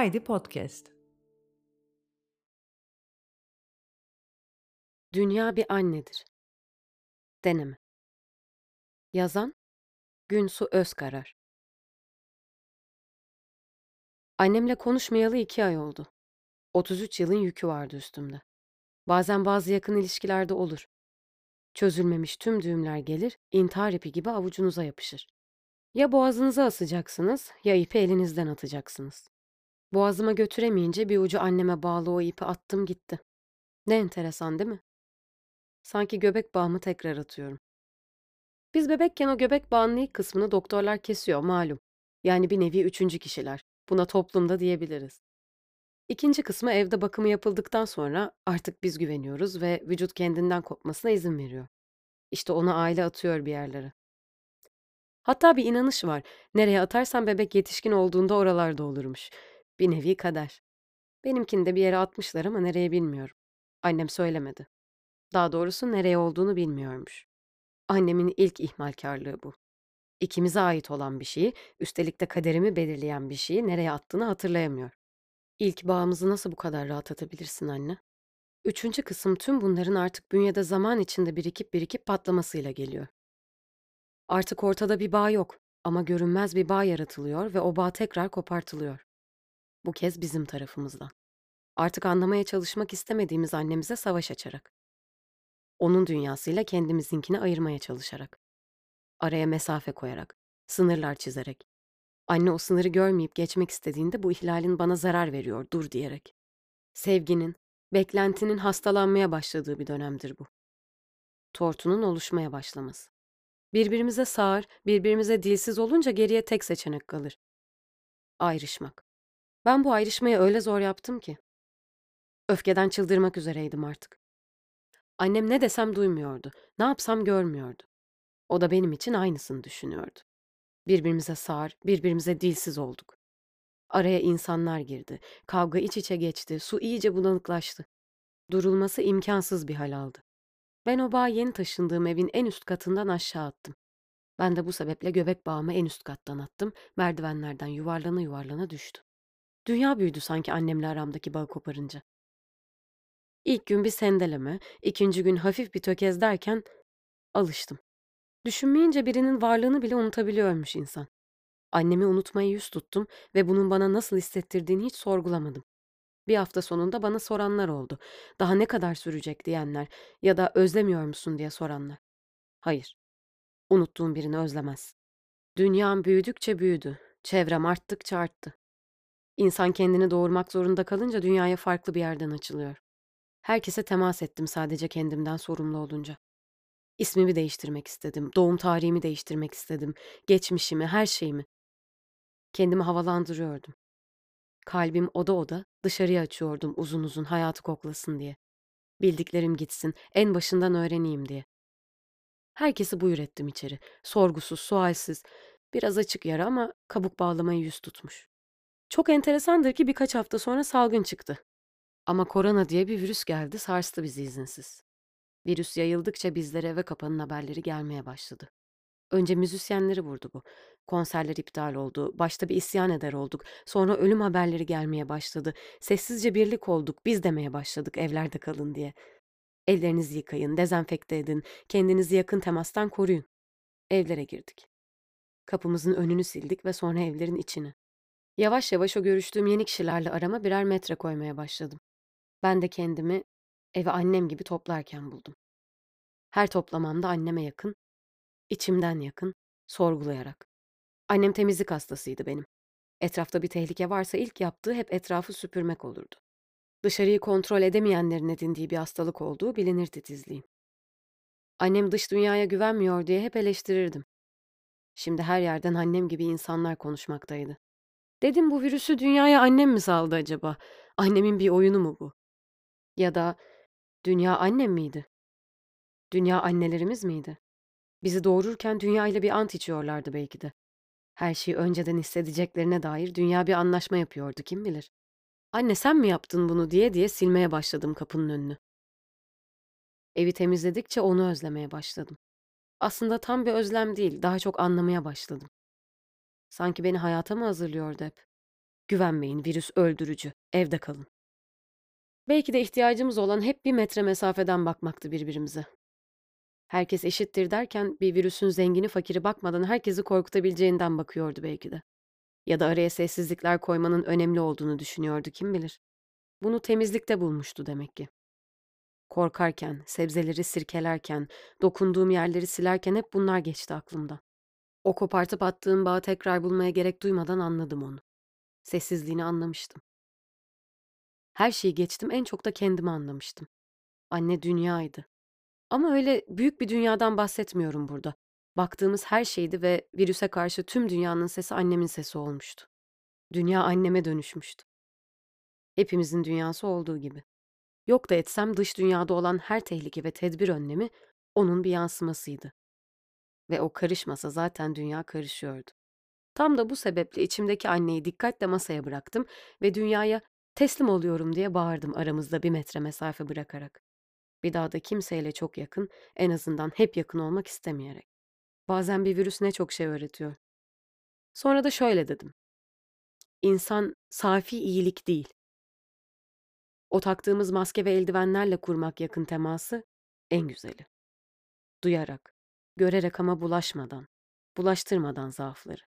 Haydi Podcast. Dünya bir annedir. Deneme. Yazan Günsu Özkarar. Annemle konuşmayalı iki ay oldu. 33 yılın yükü vardı üstümde. Bazen bazı yakın ilişkilerde olur. Çözülmemiş tüm düğümler gelir, intihar ipi gibi avucunuza yapışır. Ya boğazınıza asacaksınız ya ipi elinizden atacaksınız. Boğazıma götüremeyince bir ucu anneme bağlı o ipi attım gitti. Ne enteresan değil mi? Sanki göbek bağımı tekrar atıyorum. Biz bebekken o göbek bağının ilk kısmını doktorlar kesiyor malum. Yani bir nevi üçüncü kişiler. Buna toplumda diyebiliriz. İkinci kısmı evde bakımı yapıldıktan sonra artık biz güveniyoruz ve vücut kendinden kopmasına izin veriyor. İşte onu aile atıyor bir yerlere. Hatta bir inanış var. Nereye atarsan bebek yetişkin olduğunda oralarda olurmuş. Bir nevi kader. Benimkini de bir yere atmışlar ama nereye bilmiyorum. Annem söylemedi. Daha doğrusu nereye olduğunu bilmiyormuş. Annemin ilk ihmalkarlığı bu. İkimize ait olan bir şeyi, üstelik de kaderimi belirleyen bir şeyi nereye attığını hatırlayamıyor. İlk bağımızı nasıl bu kadar rahat atabilirsin anne? Üçüncü kısım tüm bunların artık bünyede zaman içinde birikip birikip patlamasıyla geliyor. Artık ortada bir bağ yok ama görünmez bir bağ yaratılıyor ve o bağ tekrar kopartılıyor. Bu kez bizim tarafımızdan. Artık anlamaya çalışmak istemediğimiz annemize savaş açarak. Onun dünyasıyla kendimizinkini ayırmaya çalışarak. Araya mesafe koyarak, sınırlar çizerek. Anne o sınırı görmeyip geçmek istediğinde bu ihlalin bana zarar veriyor, dur diyerek. Sevginin, beklentinin hastalanmaya başladığı bir dönemdir bu. Tortunun oluşmaya başlaması. Birbirimize sağır, birbirimize dilsiz olunca geriye tek seçenek kalır. Ayrışmak. Ben bu ayrışmayı öyle zor yaptım ki. Öfkeden çıldırmak üzereydim artık. Annem ne desem duymuyordu, ne yapsam görmüyordu. O da benim için aynısını düşünüyordu. Birbirimize sağır, birbirimize dilsiz olduk. Araya insanlar girdi, kavga iç içe geçti, su iyice bulanıklaştı. Durulması imkansız bir hal aldı. Ben o bağı yeni taşındığım evin en üst katından aşağı attım. Ben de bu sebeple göbek bağımı en üst kattan attım, merdivenlerden yuvarlana yuvarlana düştü. Dünya büyüdü sanki annemle aramdaki bağı koparınca. İlk gün bir sendeleme, ikinci gün hafif bir tökez derken alıştım. Düşünmeyince birinin varlığını bile unutabiliyormuş insan. Annemi unutmayı yüz tuttum ve bunun bana nasıl hissettirdiğini hiç sorgulamadım. Bir hafta sonunda bana soranlar oldu. Daha ne kadar sürecek diyenler ya da özlemiyor musun diye soranlar. Hayır. Unuttuğum birini özlemez. Dünyam büyüdükçe büyüdü. Çevrem arttıkça arttı. İnsan kendini doğurmak zorunda kalınca dünyaya farklı bir yerden açılıyor. Herkese temas ettim sadece kendimden sorumlu olunca. İsmimi değiştirmek istedim, doğum tarihimi değiştirmek istedim, geçmişimi, her şeyimi. Kendimi havalandırıyordum. Kalbim oda oda dışarıya açıyordum uzun uzun hayatı koklasın diye. Bildiklerim gitsin, en başından öğreneyim diye. Herkesi buyur ettim içeri. Sorgusuz, sualsiz. Biraz açık yara ama kabuk bağlamayı yüz tutmuş. Çok enteresandır ki birkaç hafta sonra salgın çıktı. Ama korona diye bir virüs geldi, sarstı bizi izinsiz. Virüs yayıldıkça bizlere eve kapanın haberleri gelmeye başladı. Önce müzisyenleri vurdu bu. Konserler iptal oldu. Başta bir isyan eder olduk. Sonra ölüm haberleri gelmeye başladı. Sessizce birlik olduk. Biz demeye başladık evlerde kalın diye. Ellerinizi yıkayın, dezenfekte edin, kendinizi yakın temastan koruyun. Evlere girdik. Kapımızın önünü sildik ve sonra evlerin içini. Yavaş yavaş o görüştüğüm yeni kişilerle arama birer metre koymaya başladım. Ben de kendimi evi annem gibi toplarken buldum. Her toplamamda anneme yakın, içimden yakın, sorgulayarak. Annem temizlik hastasıydı benim. Etrafta bir tehlike varsa ilk yaptığı hep etrafı süpürmek olurdu. Dışarıyı kontrol edemeyenlerin edindiği bir hastalık olduğu bilinir titizliğim. Annem dış dünyaya güvenmiyor diye hep eleştirirdim. Şimdi her yerden annem gibi insanlar konuşmaktaydı. Dedim bu virüsü dünyaya annem mi saldı acaba? Annemin bir oyunu mu bu? Ya da dünya annem miydi? Dünya annelerimiz miydi? Bizi doğururken dünya ile bir ant içiyorlardı belki de. Her şeyi önceden hissedeceklerine dair dünya bir anlaşma yapıyordu kim bilir. Anne sen mi yaptın bunu diye diye silmeye başladım kapının önünü. Evi temizledikçe onu özlemeye başladım. Aslında tam bir özlem değil, daha çok anlamaya başladım. Sanki beni hayata mı hazırlıyordu hep? Güvenmeyin, virüs öldürücü. Evde kalın. Belki de ihtiyacımız olan hep bir metre mesafeden bakmaktı birbirimize. Herkes eşittir derken bir virüsün zengini fakiri bakmadan herkesi korkutabileceğinden bakıyordu belki de. Ya da araya sessizlikler koymanın önemli olduğunu düşünüyordu kim bilir. Bunu temizlikte bulmuştu demek ki. Korkarken, sebzeleri sirkelerken, dokunduğum yerleri silerken hep bunlar geçti aklımda. O kopartıp attığım bağı tekrar bulmaya gerek duymadan anladım onu. Sessizliğini anlamıştım. Her şeyi geçtim, en çok da kendimi anlamıştım. Anne dünyaydı. Ama öyle büyük bir dünyadan bahsetmiyorum burada. Baktığımız her şeydi ve virüse karşı tüm dünyanın sesi annemin sesi olmuştu. Dünya anneme dönüşmüştü. Hepimizin dünyası olduğu gibi. Yok da etsem dış dünyada olan her tehlike ve tedbir önlemi onun bir yansımasıydı. Ve o karışmasa zaten dünya karışıyordu. Tam da bu sebeple içimdeki anneyi dikkatle masaya bıraktım ve dünyaya teslim oluyorum diye bağırdım aramızda bir metre mesafe bırakarak. Bir daha da kimseyle çok yakın, en azından hep yakın olmak istemeyerek. Bazen bir virüs ne çok şey öğretiyor. Sonra da şöyle dedim. İnsan safi iyilik değil. O taktığımız maske ve eldivenlerle kurmak yakın teması en güzeli. Duyarak, görerek ama bulaşmadan, bulaştırmadan zaafları.